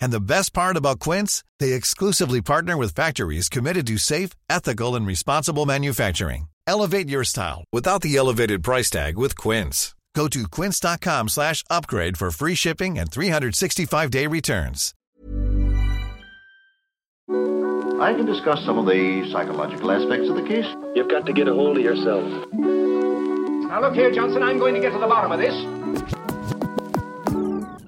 And the best part about Quince, they exclusively partner with factories committed to safe, ethical, and responsible manufacturing. Elevate your style without the elevated price tag with Quince. Go to quince.com slash upgrade for free shipping and 365-day returns. I can discuss some of the psychological aspects of the case. You've got to get a hold of yourself. Now look here, Johnson, I'm going to get to the bottom of this.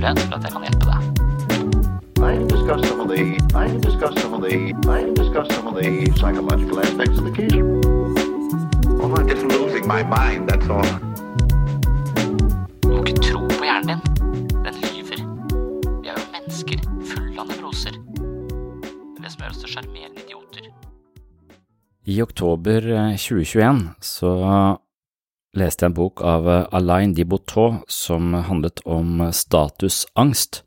mulighet for at jeg kan hjelpe deg. I discuss some of the I discuss some of the I discuss some of the psychological aspects of the case. Well, I'm just losing my mind, that's all. Du må ikke tro på hjernen din. Den lyver. Vi er jo mennesker fulle av nevroser. Det er det som gjør oss til sjarmerende idioter. I oktober eh, 2021 så leste jeg en bok av eh, Alain Diboutot som handlet om eh, statusangst,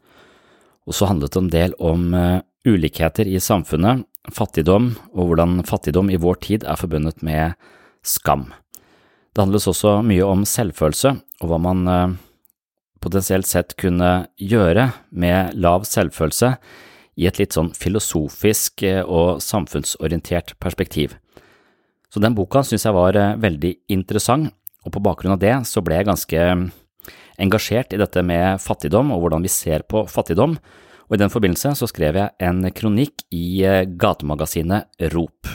og så handlet det en del om eh, ulikheter i samfunnet, fattigdom og hvordan fattigdom i vår tid er forbundet med skam. Det handles også mye om selvfølelse og hva man potensielt sett kunne gjøre med lav selvfølelse i et litt sånn filosofisk og samfunnsorientert perspektiv. Så den boka synes jeg var veldig interessant, og på bakgrunn av det så ble jeg ganske eh, engasjert i dette med fattigdom og hvordan vi ser på fattigdom, og i den forbindelse så skrev jeg en kronikk i eh, gatemagasinet Rop.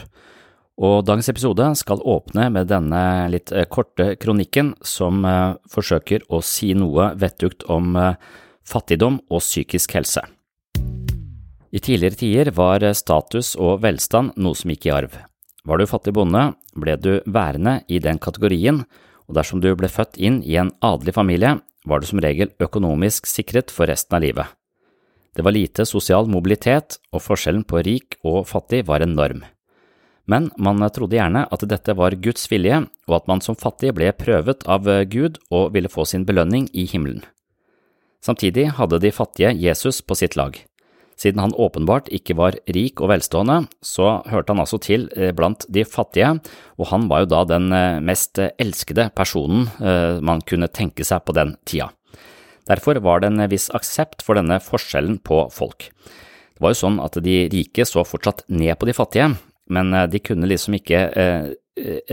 Og dagens episode skal åpne med denne litt eh, korte kronikken som eh, forsøker å si noe vettugt om fattigdom og psykisk helse. I tidligere tider var status og velstand noe som gikk i arv. Var du fattig bonde, ble du værende i den kategorien, og dersom du ble født inn i en adelig familie, var du som regel økonomisk sikret for resten av livet. Det var lite sosial mobilitet, og forskjellen på rik og fattig var enorm. Men man trodde gjerne at dette var Guds vilje, og at man som fattig ble prøvet av Gud og ville få sin belønning i himmelen. Samtidig hadde de fattige Jesus på sitt lag. Siden han åpenbart ikke var rik og velstående, så hørte han altså til eh, blant de fattige, og han var jo da den eh, mest elskede personen eh, man kunne tenke seg på den tida. Derfor var det en viss aksept for denne forskjellen på folk. Det var jo sånn at de rike så fortsatt ned på de fattige, men de kunne liksom ikke eh,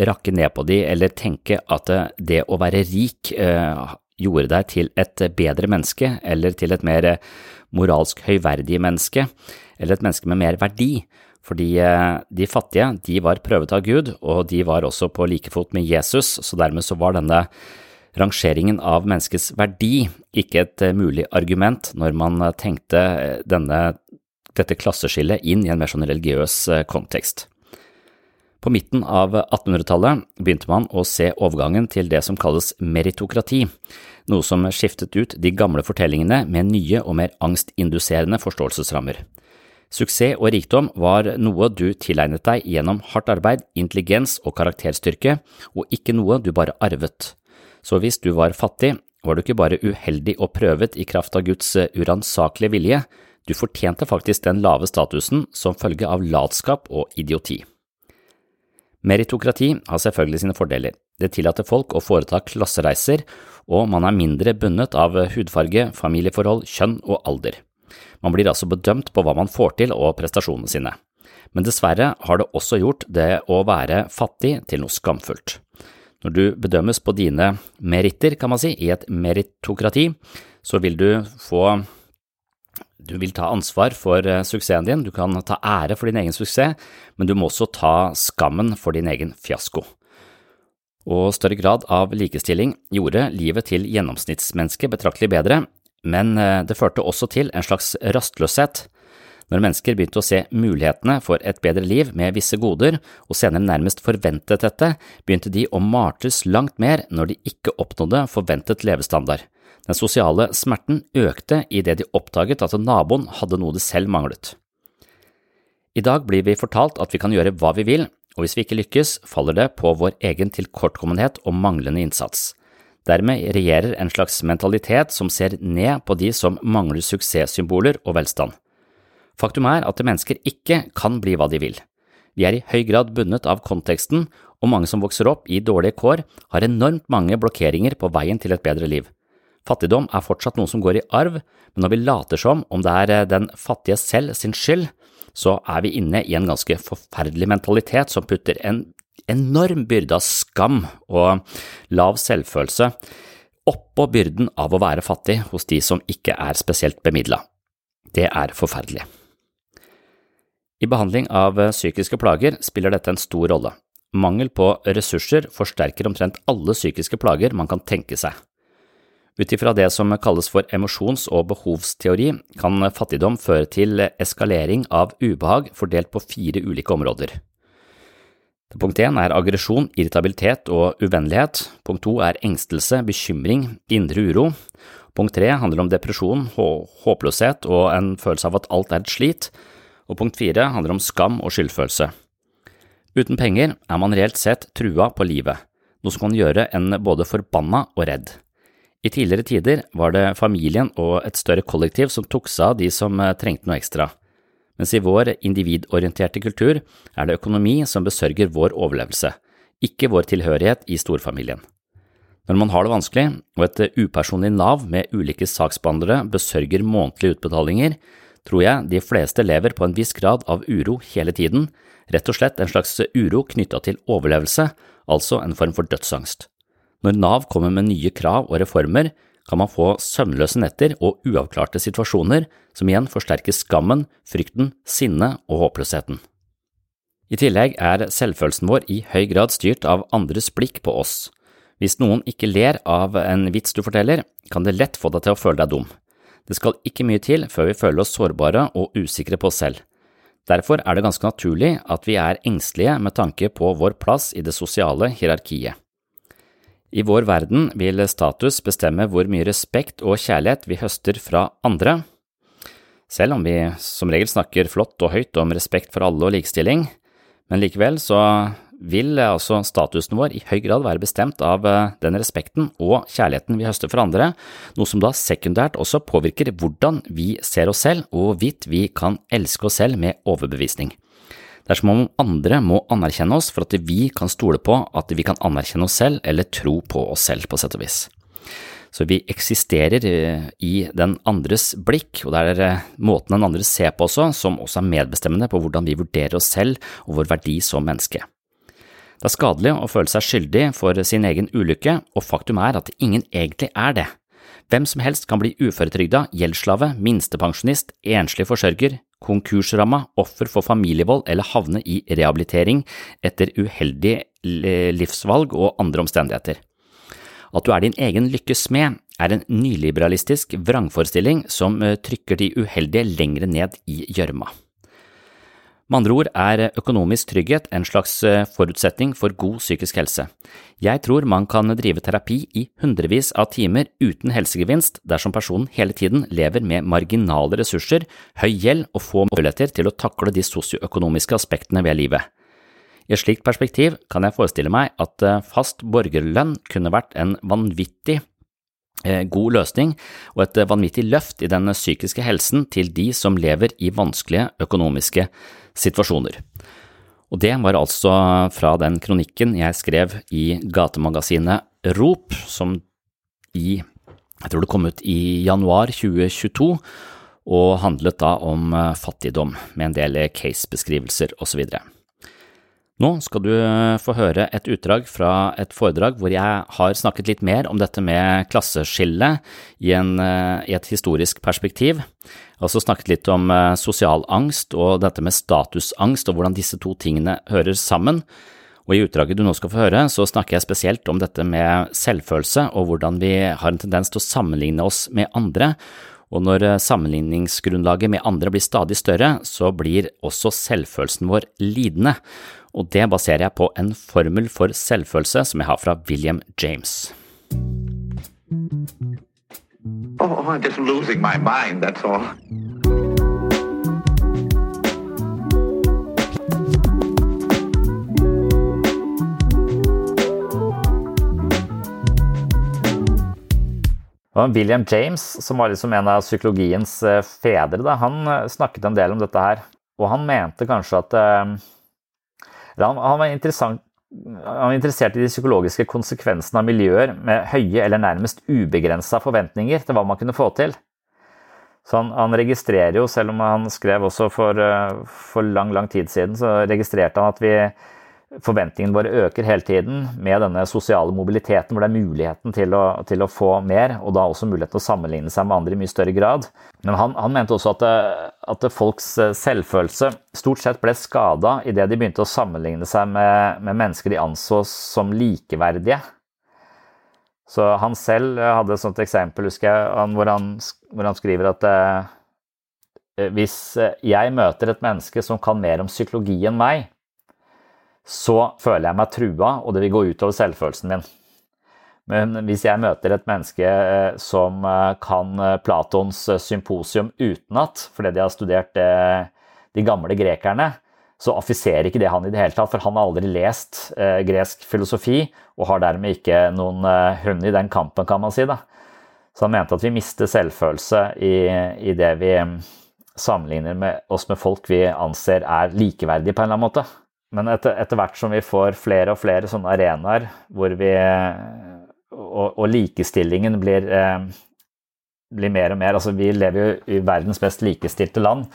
rakke ned på de eller tenke at det å være rik eh, gjorde deg til et bedre menneske eller til et mer moralsk høyverdig menneske, eller et menneske med mer verdi, fordi de fattige, de var prøvet av Gud, og de var også på like fot med Jesus, så dermed så var denne rangeringen av menneskets verdi ikke et mulig argument når man tenkte denne, dette klasseskillet inn i en mer sånn religiøs kontekst. På midten av 1800-tallet begynte man å se overgangen til det som kalles meritokrati, noe som skiftet ut de gamle fortellingene med nye og mer angstinduserende forståelsesrammer. Suksess og rikdom var noe du tilegnet deg gjennom hardt arbeid, intelligens og karakterstyrke, og ikke noe du bare arvet. Så hvis du var fattig, var du ikke bare uheldig og prøvet i kraft av Guds uransakelige vilje, Du fortjente faktisk den lave statusen som følge av latskap og idioti. Meritokrati har selvfølgelig sine fordeler. Det tillater folk å foreta klassereiser, og man er mindre bundet av hudfarge, familieforhold, kjønn og alder. Man blir altså bedømt på hva man får til og prestasjonene sine. Men dessverre har det også gjort det å være fattig til noe skamfullt. Når du bedømmes på dine meritter, kan man si, i et meritokrati, så vil du få du vil ta ansvar for eh, suksessen din, du kan ta ære for din egen suksess, men du må også ta skammen for din egen fiasko. Og større grad av likestilling gjorde livet til gjennomsnittsmennesket betraktelig bedre, men eh, det førte også til en slags rastløshet. Når mennesker begynte å se mulighetene for et bedre liv med visse goder, og senere nærmest forventet dette, begynte de å martes langt mer når de ikke oppnådde forventet levestandard. Den sosiale smerten økte idet de oppdaget at naboen hadde noe de selv manglet. I dag blir vi fortalt at vi kan gjøre hva vi vil, og hvis vi ikke lykkes, faller det på vår egen tilkortkommenhet og manglende innsats. Dermed regjerer en slags mentalitet som ser ned på de som mangler suksesssymboler og velstand. Faktum er at mennesker ikke kan bli hva de vil. Vi er i høy grad bundet av konteksten, og mange som vokser opp i dårlige kår, har enormt mange blokkeringer på veien til et bedre liv. Fattigdom er fortsatt noe som går i arv, men når vi later som om det er eh, den fattige selv sin skyld, så er vi inne i en ganske forferdelig mentalitet som putter en enorm byrde av skam og lav selvfølelse oppå byrden av å være fattig hos de som ikke er spesielt bemidla. Det er forferdelig. I behandling av eh, psykiske plager spiller dette en stor rolle. Mangel på ressurser forsterker omtrent alle psykiske plager man kan tenke seg. Ut ifra det som kalles for emosjons- og behovsteori, kan fattigdom føre til eskalering av ubehag fordelt på fire ulike områder. Punkt 1 er aggresjon, irritabilitet og uvennlighet. Punkt 2 er engstelse, bekymring, indre uro. Punkt 3 handler om depresjon, håpløshet og en følelse av at alt er et slit. Og punkt 4 handler om skam og skyldfølelse. Uten penger er man reelt sett trua på livet, noe som kan gjøre en både forbanna og redd. I tidligere tider var det familien og et større kollektiv som tok seg av de som eh, trengte noe ekstra, mens i vår individorienterte kultur er det økonomi som besørger vår overlevelse, ikke vår tilhørighet i storfamilien. Når man har det vanskelig, og et upersonlig Nav med ulike saksbehandlere besørger månedlige utbetalinger, tror jeg de fleste lever på en viss grad av uro hele tiden, rett og slett en slags uro knytta til overlevelse, altså en form for dødsangst. Når Nav kommer med nye krav og reformer, kan man få søvnløse netter og uavklarte situasjoner, som igjen forsterker skammen, frykten, sinnet og håpløsheten. I tillegg er selvfølelsen vår i høy grad styrt av andres blikk på oss. Hvis noen ikke ler av en vits du forteller, kan det lett få deg til å føle deg dum. Det skal ikke mye til før vi føler oss sårbare og usikre på oss selv. Derfor er det ganske naturlig at vi er engstelige med tanke på vår plass i det sosiale hierarkiet. I vår verden vil status bestemme hvor mye respekt og kjærlighet vi høster fra andre. Selv om vi som regel snakker flott og høyt om respekt for alle og likestilling, men likevel så vil altså statusen vår i høy grad være bestemt av eh, den respekten og kjærligheten vi høster fra andre, noe som da sekundært også påvirker hvordan vi ser oss selv og hvorvidt vi kan elske oss selv med overbevisning. Det er som om andre må anerkjenne oss for at vi kan stole på at vi kan anerkjenne oss selv eller tro på oss selv, på sett og vis. Så vi eksisterer eh, i den andres blikk, og det er eh, måten den andre ser på også, som også er medbestemmende på hvordan vi vurderer oss selv og vår verdi som menneske. Det er skadelig å føle seg skyldig for sin egen ulykke, og faktum er at ingen egentlig er det. Hvem som helst kan bli uføretrygda, gjeldsslave, minstepensjonist, enslig forsørger, konkursramma, offer for familievold eller havne i rehabilitering etter uheldige livsvalg og andre omstendigheter. At du er din egen lykkes smed, er en nyliberalistisk vrangforestilling som eh, trykker de uheldige lengre ned i gjørma. Med andre ord er økonomisk trygghet en slags eh, forutsetning for god psykisk helse. Jeg tror man kan drive terapi i hundrevis av timer uten helsegevinst dersom personen hele tiden lever med marginale ressurser, høy gjeld og få muligheter til å takle de sosioøkonomiske aspektene ved livet. I et slikt perspektiv kan jeg forestille meg at eh, fast borgerlønn kunne vært en vanvittig god løsning og et vanvittig løft i den psykiske helsen til de som lever i vanskelige økonomiske situasjoner. Og det var altså fra den kronikken jeg skrev i gatemagasinet Rop, som i jeg tror det kom ut i januar 2022, og handlet da om fattigdom, med en del casebeskrivelser osv. Nå skal du eh, få høre et utdrag fra et foredrag hvor jeg har snakket litt mer om dette med klasseskille i, en, eh, i et historisk perspektiv. Jeg har også snakket litt om eh, sosial angst og dette med statusangst og hvordan disse to tingene hører sammen. Og i utdraget du nå skal få høre, så snakker jeg spesielt om dette med selvfølelse og hvordan vi har en tendens til å sammenligne oss med andre. Og når sammenligningsgrunnlaget med andre blir stadig større, så blir også selvfølelsen vår lidende og det baserer jeg på en formel for selvfølelse som jeg har fra William James. Oh, I'm just losing my mind, that's all. William James, som var liksom en av psykologiens eh, fedre, da, han eh, snakket en del om dette her. Og han mente kanskje at eh, han, han, var han, var interessert i de psykologiske konsekvensene av miljøer med høye eller nærmest ubegrensa forventninger til hva man kunne få til. Så han, han, registrerer jo, selv om han skrev også for, eh, for lang, lang tid siden, så registrerte han at vi forventningene våre øker hele tiden med denne sosiale mobiliteten, hvor det er muligheten til å, til å, få mer, og da også muligheten til å sammenligne seg med andre i mye større grad. Men han, han mente også at, at, folks selvfølelse stort sett ble skada idet de begynte å sammenligne seg med, med mennesker de anså som likeverdige. Så han selv hadde et sånt eksempel, husker jeg, hvor han, hvor han skriver at eh, hvis jeg møter et menneske som kan mer om psykologi enn meg, så føler jeg meg trua, og det vil gå utover selvfølelsen min. Men hvis jeg møter et menneske eh, som eh, kan eh, Platons symposium utenat, fordi de har studert de gamle grekerne, så affiserer ikke det han i det hele tatt, for han har aldri lest gresk filosofi, og har dermed ikke noen hund i den kampen, kan man si. da. Så han mente at vi mister selvfølelse i, i det vi mm, sammenligner med oss med folk vi anser er likeverdige på en eller annen måte. Men etter, etter, hvert som vi får flere og flere sånne arenaer hvor vi Og, og likestillingen blir, eh, blir, mer og mer Altså, vi lever jo i verdens mest likestilte land.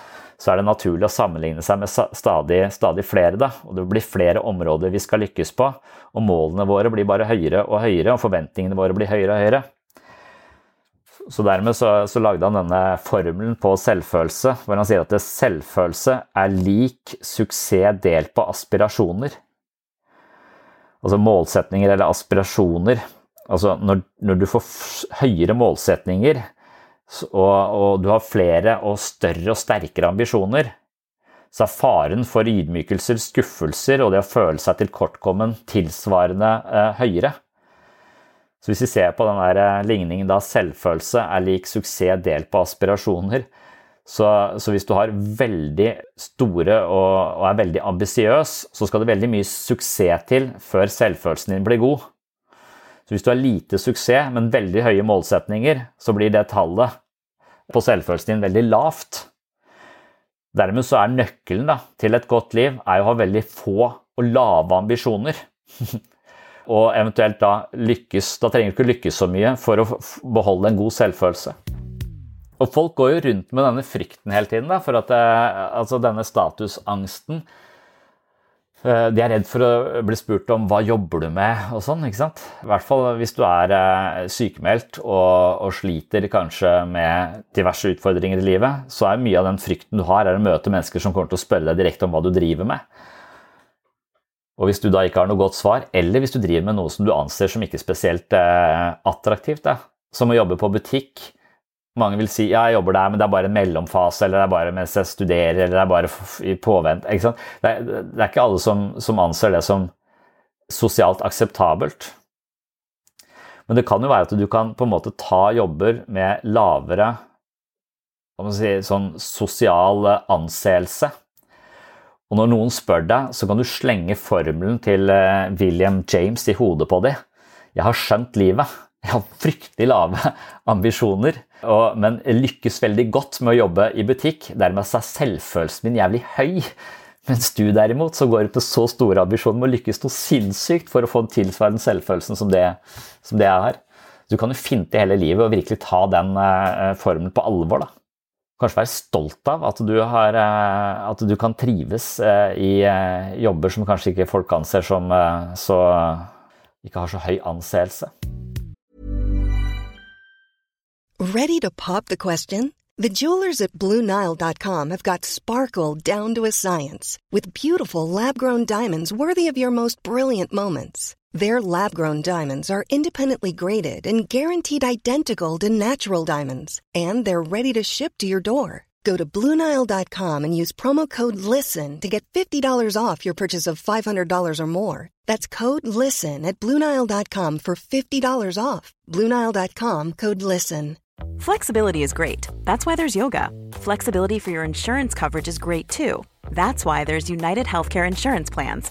Så er det naturlig å sammenligne seg med stadig, stadig flere, da. Og det blir flere områder vi skal lykkes på. Og målene våre blir bare høyere og høyere, og forventningene våre blir høyere og høyere. Så dermed så, så, lagde han denne formelen på selvfølelse, hvor han sier at selvfølelse er lik suksess delt på aspirasjoner. Altså målsetninger eller aspirasjoner. Altså når, når du får høyere målsetninger, og, og, du har flere og større og sterkere ambisjoner, så er faren for ydmykelser, skuffelser og det å føle seg tilkortkommen tilsvarende eh, høyere. Så hvis vi ser på den der eh, ligningen da selvfølelse er lik suksess delt på aspirasjoner, så, så, hvis du har veldig store og, og er veldig ambisiøs, så skal det veldig mye suksess til før selvfølelsen din blir god. Så hvis du har lite suksess, men veldig høye målsetninger, så blir det tallet på selvfølelsen din veldig lavt. Dermed så er nøkkelen da, til et godt liv er å ha veldig få og lave ambisjoner. og eventuelt da lykkes Da trenger du ikke lykkes så mye for å beholde en god selvfølelse. Og folk går jo rundt med denne frykten hele tiden, da, for at det, eh, altså denne statusangsten eh, De er redd for å bli spurt om hva jobber du med og sånn. ikke sant? I hvert fall hvis du er eh, sykemeldt og, og, sliter kanskje med diverse utfordringer i livet, så er mye av den frykten du har, er å møte mennesker som kommer til å spørre deg direkte om hva du driver med. Og hvis du da ikke har noe godt svar, eller hvis du driver med noe som du anser som ikke spesielt eh, attraktivt, da, som å jobbe på butikk Mange vil si ja, jeg jobber der, men det er bare en mellomfase, eller det er bare mens jeg studerer, eller det er bare i påvent. Det, er, det, er, ikke alle som, som, anser det som sosialt akseptabelt. Men det kan jo være at du kan på en måte ta jobber med lavere si, sånn sosial anseelse og når noen spør deg, så kan du slenge formelen til eh, William James i hodet på dem. Jeg har skjønt livet. Jeg har fryktelig lave ambisjoner, og, men lykkes veldig godt med å jobbe i butikk. Dermed er selvfølelsen min jævlig høy. Mens du derimot så går på så store ambisjoner med å lykkes noe sinnssykt for å få en tilsvarende selvfølelsen som det, som det jeg har. Du kan jo finte hele livet og virkelig ta den uh, formelen på alvor. da. Kanskje være stolt av at du, har, uh, at du kan trives uh, i jobber som kanskje ikke folk anser som så ikke har så høy anseelse. Ready to pop the question? The jewelers at BlueNile.com have got sparkle down to a science with beautiful lab-grown diamonds worthy of your most brilliant moments. Their lab-grown diamonds are independently graded and guaranteed identical to natural diamonds, and they're ready to ship to your door. Go to BlueNile.com and use promo code LISTEN to get $50 off your purchase of $500 or more. That's code LISTEN at BlueNile.com for $50 off. BlueNile.com code LISTEN. Flexibility is great. That's why there's yoga. Flexibility for your insurance coverage is great too. That's why there's United Healthcare Insurance Plans.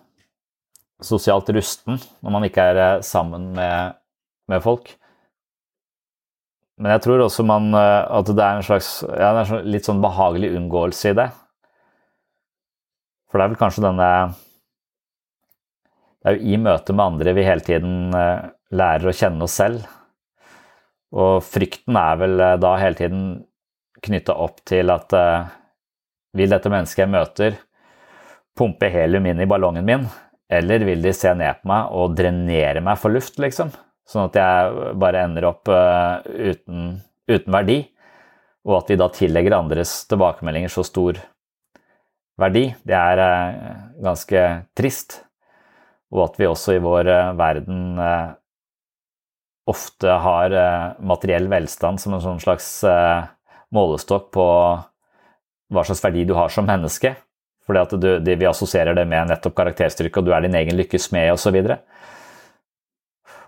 sosialt rusten når man ikke er uh, sammen med, med, folk. Men jeg tror også man, uh, at det er en slags ja, det er litt sånn behagelig unngåelse i det. For det er vel kanskje denne Det er jo i møte med andre vi hele tiden lærer å kjenne oss selv. Og frykten er vel da hele tiden knytta opp til at vil dette mennesket jeg møter, pumpe helium inn i ballongen min, eller vil de se ned på meg og drenere meg for luft, liksom? Sånn at jeg bare ender opp uh, uten, uten, verdi, og at vi da tillegger andres tilbakemeldinger så stor verdi. Det er uh, ganske trist. Og at vi også i vår uh, verden ofte har materiell velstand som en sånn slags målestokk på hva slags verdi du har som menneske. Det, vi assosierer det med nettopp karakterstyrke, og du er din egen lykkes smed osv.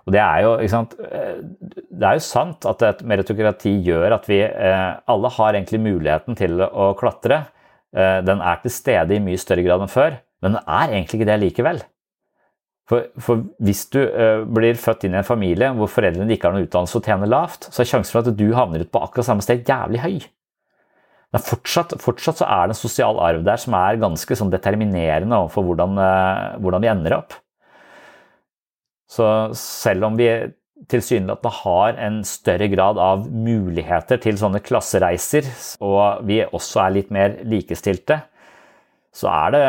Og det er, jo, det er jo sant at et meritokrati gjør at vi eh, alle har egentlig muligheten til å klatre. Eh, den er til stede i mye større grad enn før, men den er egentlig ikke det likevel. For, for hvis du uh, blir født inn i en familie hvor foreldrene ikke har noen utdannelse og tjener lavt, så er sjansen for at du havner ut på akkurat samme sted jævlig høy. Men fortsatt, fortsatt, så er det en sosial arv der som er ganske sånn determinerende for hvordan, eh, hvordan, vi ender opp. Så selv om vi tilsynelatende har en større grad av muligheter til sånne klassereiser, og vi også er litt mer likestilte, så er det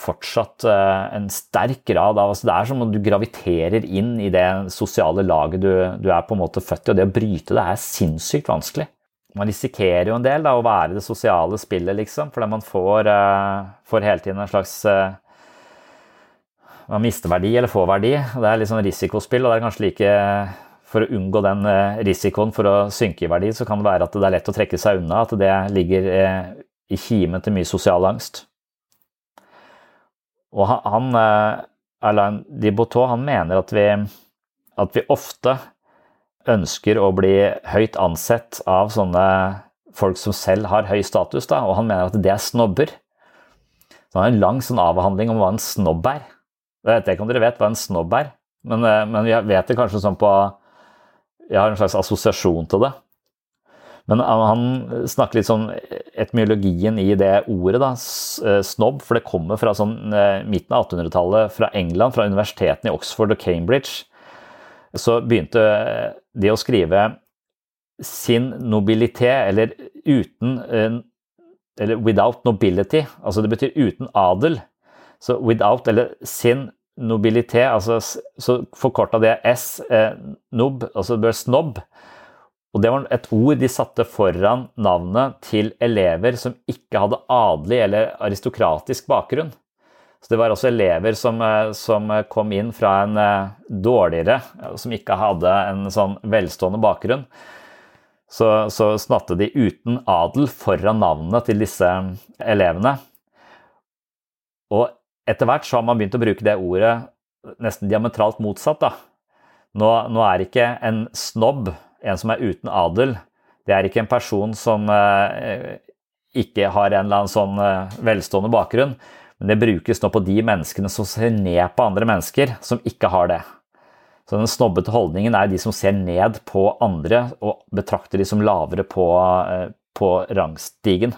fortsatt eh, en sterk grad av altså Det er som om du graviterer inn i det sosiale laget du, du er på en måte født i, og det å bryte det er sinnssykt vanskelig man risikerer jo en del da, å være det sosiale spillet, liksom. Fordi man får, uh, får hele tiden en slags uh, Man mister verdi eller får verdi. Det er litt sånn risikospill, og det er kanskje like For å unngå den uh, risikoen for å synke i verdi, så kan det være at det er lett å trekke seg unna. At det ligger i kimen til mye sosial angst. Og han, Alain Dibotaux, han mener at vi, at vi ofte ønsker å bli høyt ansett av sånne folk som selv har høy status, da, og han mener at det er snobber. Så han har en lang sånn avhandling om hva en snobb er. Jeg vet ikke om dere vet hva en snobb er, men, eh, men vi vet det kanskje sånn på Jeg har en slags assosiasjon til det. Men han snakker litt sånn etmyologien i det ordet, da, eh, snobb, for det kommer fra sånn eh, midten av 1800-tallet fra England, fra universitetene i Oxford og Cambridge så begynte de å skrive sin nobilité, eller uten Eller without nobility, altså det betyr uten adel. Så without, eller sin nobilité, altså så forkorta det S, eh, nob, altså det bør snobb. Og det var et ord de satte foran navnet til elever som ikke hadde adelig eller aristokratisk bakgrunn. Så det var også elever som, eh, som kom inn fra en eh, dårligere, som ikke hadde en sånn velstående bakgrunn. Så, så snatte de uten adel foran navnene til disse elevene. Og etter hvert så har man begynt å bruke det ordet nesten diametralt motsatt. da. Nå, nå er ikke en snobb en som er uten adel. Det er ikke en person som eh, ikke har en eller annen sånn eh, velstående bakgrunn, men det brukes nå på de menneskene som ser ned på andre mennesker som ikke har det. Så Den snobbete holdningen er de som ser ned på andre og betrakter de som lavere på, eh, på rangstigen.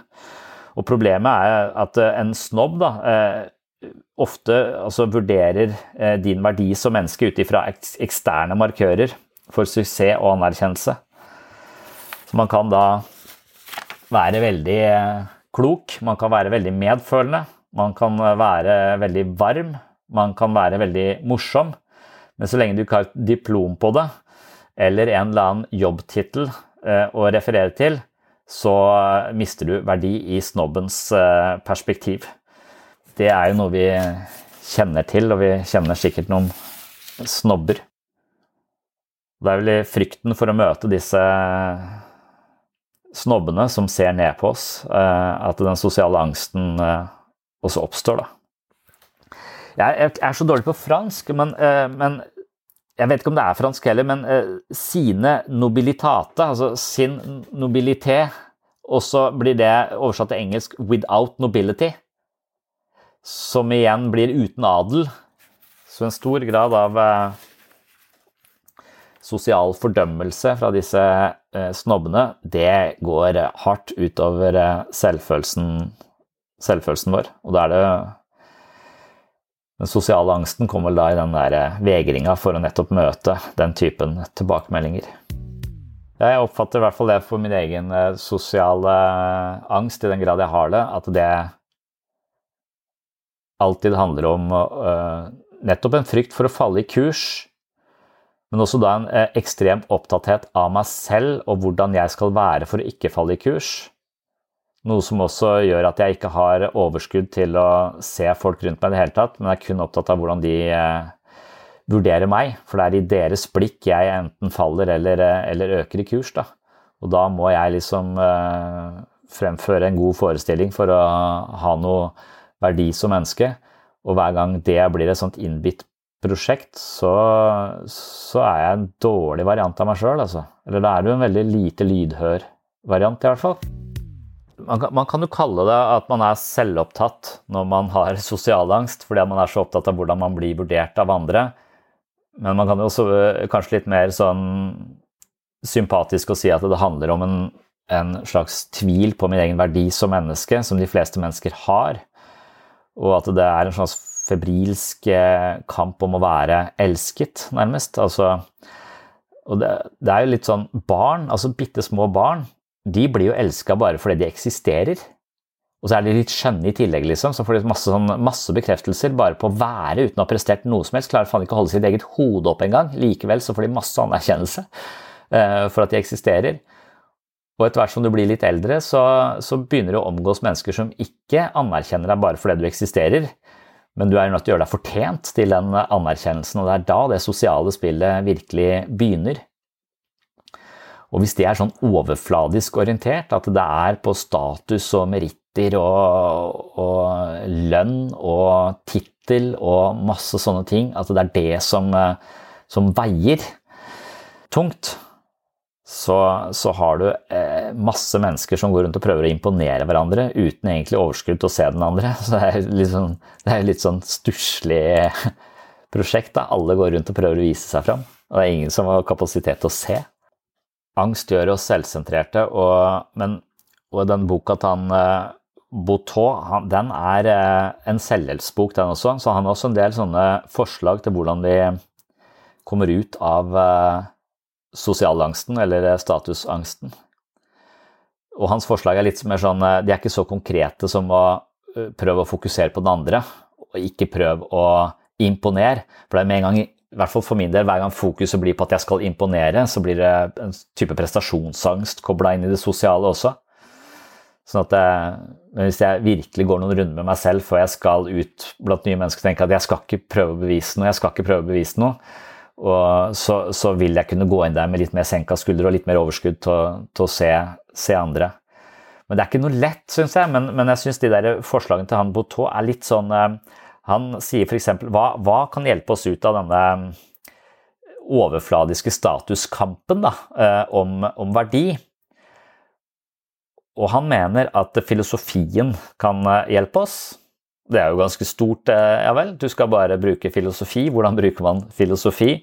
Og Problemet er at eh, en snobb da, eh, ofte altså, vurderer din verdi som menneske ut ifra eksterne markører for suksess og anerkjennelse. Så man kan da være veldig klok, man kan være veldig medfølende, man kan være veldig varm, man kan være veldig morsom. Men så lenge du ikke har et diplom på det, eller en eller annen jobbtittel eh, å referere til, så mister du verdi i snobbens eh, perspektiv. Det er jo noe vi kjenner til, og vi kjenner sikkert noen snobber. Det er vel frykten for å møte disse snobbene som ser ned på oss, eh, at den sosiale angsten også oppstår. da. Jeg er så dårlig på fransk, men, eh, men jeg vet ikke om det er fransk heller, men eh, sine nobilitate, altså sin nobilité, og så blir det oversatt til engelsk 'without nobility', som igjen blir uten adel. Så en stor grad av eh, sosial fordømmelse fra disse snobbene, det går hardt utover selvfølelsen, selvfølelsen vår. Og da er det den sosiale angsten kommer da i den der eh, vegringa for å nettopp møte den typen tilbakemeldinger. Jeg oppfatter i hvert fall det for min egen eh, sosiale eh, angst, i den grad jeg har det, at det alltid handler om nettopp en frykt for å falle i kurs, men også da en ekstrem opptatthet av meg selv og hvordan jeg skal være for å ikke falle i kurs. Noe som også gjør at jeg ikke har overskudd til å se folk rundt meg i det hele tatt, men jeg er kun opptatt av hvordan de eh, vurderer meg. For det er i deres blikk jeg enten faller eller, eh, eller øker i kurs. Da. Og da må jeg liksom eh, fremføre en god forestilling for å ha noe verdi som menneske. Og hver gang det blir et sånt innbitt prosjekt, så, så er jeg en dårlig variant av meg sjøl, altså. Eller da er du en veldig lite lydhør variant, i hvert fall man kan, jo kalle det at man er selvopptatt når man har sosial angst, fordi man er så opptatt av hvordan man blir vurdert av andre. Men man kan jo også øh, kanskje litt mer sånn sympatisk å si at det handler om en, en, slags tvil på min egen verdi som menneske, som de fleste mennesker har. Og at det er en slags febrilsk øh, kamp om å være elsket, nærmest. Altså, og det, det er jo litt sånn barn, altså bitte små barn, de blir jo elska bare fordi de eksisterer. Og så er de litt skjønne i tillegg, liksom. Så får de masse, sånn, masse, bekreftelser bare på å være uten å ha prestert noe som helst. Klarer faen ikke å holde sitt eget hode opp engang. Likevel så får de masse anerkjennelse uh, for at de eksisterer. Og etter hvert som du blir litt eldre, så, så begynner du å omgås mennesker som ikke anerkjenner deg bare fordi du eksisterer, men du er nødt til å gjøre deg fortjent til den anerkjennelsen, og det er da det sosiale spillet virkelig begynner. Og hvis det er sånn overfladisk orientert, at det er på status og meritter og, og lønn og tittel og masse sånne ting, at det er det som, som veier tungt, så, så har du eh, masse mennesker som går rundt og prøver å imponere hverandre uten egentlig overskudd til å se den andre. Så det er litt sånn, det er litt sånn stusslig prosjekt. Da. Alle går rundt og prøver å vise seg fram. Og det er ingen som har kapasitet til å se angst gjør oss selvsentrerte, og, men, og den boka til han eh, Boutot, den er eh, en selvhjelpsbok, den også. Så han har også en del sånne forslag til hvordan vi kommer ut av, eh, sosialangsten, eller statusangsten. Og hans forslag er litt mer sånn De er ikke så konkrete som å prøve å fokusere på den andre, og ikke prøve å imponere. For det er med en gang, i hvert fall for min del, hver gang fokuset blir på at jeg skal imponere, så blir det en type prestasjonsangst kobla inn i det sosiale også. Sånn at jeg, men hvis jeg virkelig går noen runder med meg selv før jeg skal ut blant nye mennesker og tenker at jeg skal ikke prøve å bevise noe, jeg skal ikke prøve å bevise noe, så, så vil jeg kunne gå inn der med litt mer senka skuldre og litt mer overskudd til, til å se, se, andre. Men det er ikke noe lett, syns jeg. Men, men jeg syns de der forslagene til han Botot er litt sånn eh, Han sier f.eks.: hva, hva kan hjelpe oss ut av denne overfladiske statuskampen da, eh, om, om verdi? Og han mener at filosofien kan eh, hjelpe oss. Det er jo ganske stort, eh, ja vel. Du skal bare bruke filosofi. Hvordan bruker man filosofi?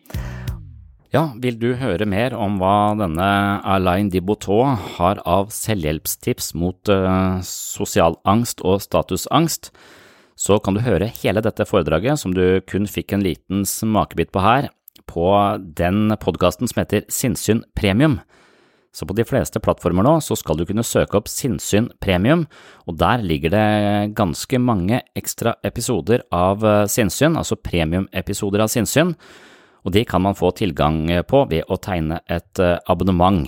Ja, vil du høre mer om hva denne Alain Diboutot har av selvhjelpstips mot uh, sosial angst og statusangst, så kan du høre hele dette foredraget, som du kun fikk en liten smakebit på her, på den podkasten som heter Sinnsyn premium. Så på de fleste plattformer nå så skal du kunne søke opp Sinnsyn premium, og der ligger det ganske mange ekstra episoder av Sinnsyn, altså premiumepisoder av Sinnsyn, og de kan man få tilgang på ved å tegne et eh, abonnement.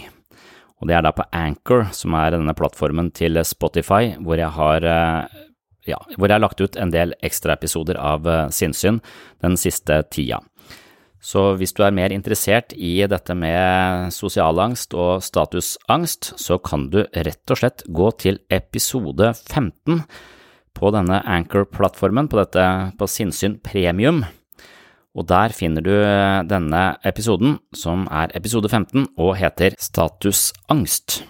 Og det er da på Anchor, som er denne plattformen til Spotify, hvor jeg har eh, ja, hvor jeg har lagt ut en del ekstraepisoder av Sinnsyn den siste tida. Så hvis du er mer interessert i dette med sosialangst og statusangst, så kan du rett og slett gå til episode 15 på denne Anchor-plattformen, på på Sinnsyn premium. Og der finner du denne episoden, som er episode 15 og heter Statusangst.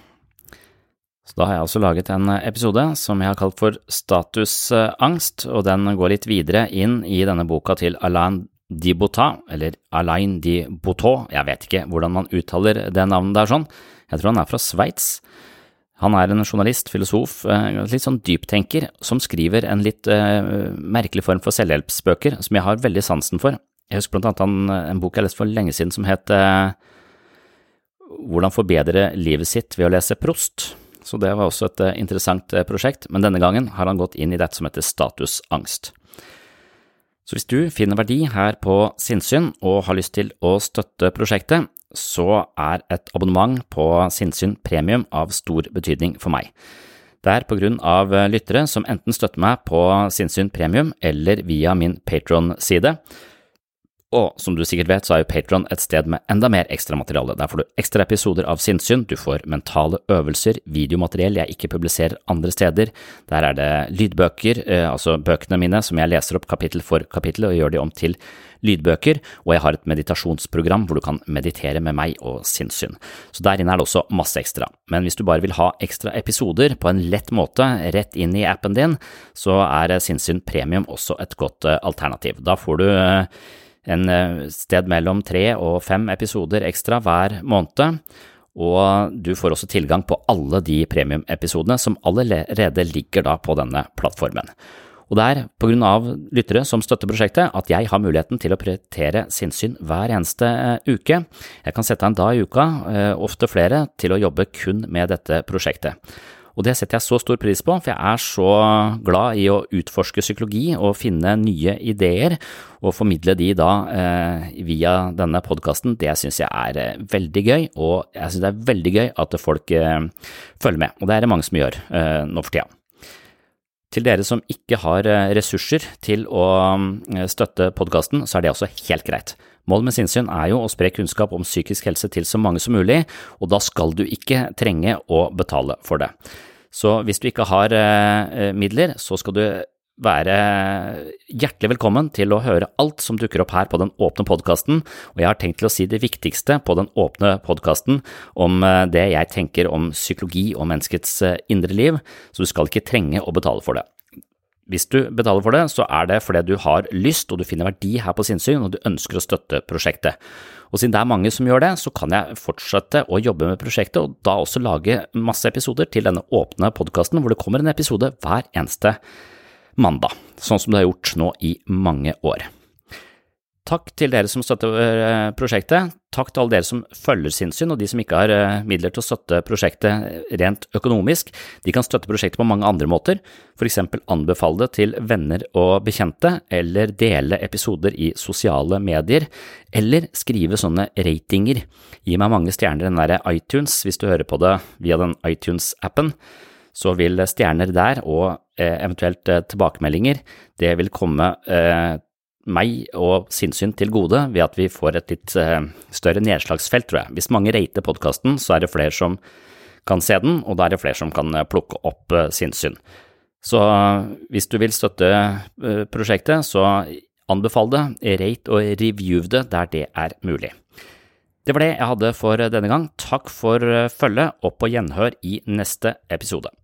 Så da har jeg altså laget en episode som jeg har kalt for Statusangst, og den går litt videre inn i denne boka til Alain Dibota, eller Alain Di Botot, jeg vet ikke hvordan man uttaler det navnet der sånn, jeg tror han er fra Sveits. Han er en journalist, filosof, eh, litt sånn dyptenker, som skriver en litt uh, merkelig form for selvhjelpsbøker som jeg har veldig sansen for. Jeg husker blant annet han, en bok jeg leste for lenge siden som het uh, Hvordan forbedre livet sitt ved å lese Prost. Så det var også et uh, interessant prosjekt, men denne gangen har han gått inn i dette som heter statusangst. Så hvis du finner verdi her på Sinnsyn og har lyst til å støtte prosjektet, så er et abonnement på Sinnsyn premium av stor betydning for meg. Det er på grunn av lyttere som enten støtter meg på Sinnsyn premium eller via min Patron-side, og som du sikkert vet, så er jo Patron et sted med enda mer ekstramateriale. Der får du ekstra episoder av sinnssyn, du får mentale øvelser, videomateriell jeg ikke publiserer andre steder, der er det lydbøker, eh, altså bøkene mine som jeg leser opp kapittel for kapittel og gjør de om til lydbøker, og jeg har et meditasjonsprogram hvor du kan meditere med meg og sinnssyn. Så der inne er det også masse ekstra. Men hvis du bare vil ha ekstra episoder på en lett måte rett inn i appen din, så er sinnssyn premium også et godt eh, alternativ. Da får du eh, en eh, sted mellom tre og fem episoder ekstra hver måned. Og du får også tilgang på alle de premiumepisodene som allerede ligger da på denne plattformen. Og det er på grunn av lyttere som støtter prosjektet at jeg har muligheten til å prioritere sinnssyn hver eneste eh, uke. Jeg kan sette av en dag i uka, eh, ofte flere, til å jobbe kun med dette prosjektet. Og det setter jeg så stor pris på, for jeg er så glad i å utforske psykologi og finne nye ideer, og formidle de da eh, via denne podkasten. Det syns jeg er eh, veldig gøy, og jeg syns det er veldig gøy at folk eh, følger med, og det er det mange som gjør eh, nå for tida. Til dere som ikke har eh, ressurser til å eh, støtte podkasten, så er det også helt greit. Målet med sinnssyn er jo å spre kunnskap om psykisk helse til så mange som mulig, og da skal du ikke trenge å betale for det. Så hvis du ikke har eh, midler, så skal du være hjertelig velkommen til å høre alt som dukker opp her på den åpne podkasten, og jeg har tenkt til å si det viktigste på den åpne podkasten om eh, det jeg tenker om psykologi og menneskets eh, indre liv, så du skal ikke trenge å betale for det. Hvis du betaler for det, så er det fordi du har lyst og du finner verdi her på sinnssyn og du ønsker å støtte prosjektet. Og siden det er mange som gjør det, så kan jeg fortsette å jobbe med prosjektet og da også lage masse episoder til denne åpne podkasten hvor det kommer en episode hver eneste mandag, sånn som det har gjort nå i mange år. Takk til dere som støtter eh, prosjektet. Takk til alle dere som følger sinnssyn, og de som ikke har eh, midler til å støtte prosjektet rent økonomisk. De kan støtte prosjektet på mange andre måter, eksempel anbefale det til venner og bekjente, eller dele episoder i sosiale medier, eller skrive sånne ratinger. Gi meg mange stjerner i iTunes hvis du hører på det via den iTunes-appen så vil stjerner der og eh, eventuelt eh, tilbakemeldinger, det vil komme eh, meg og sinnssyn til gode ved at vi får et litt større nedslagsfelt, tror jeg. Hvis mange rater podkasten, så er det flere som kan se den, og da er det flere som kan plukke opp sinnssyn. Så hvis du vil støtte prosjektet, så anbefal det, rate og review det der det er mulig. Det var det jeg hadde for denne gang. Takk for følget, og på gjenhør i neste episode.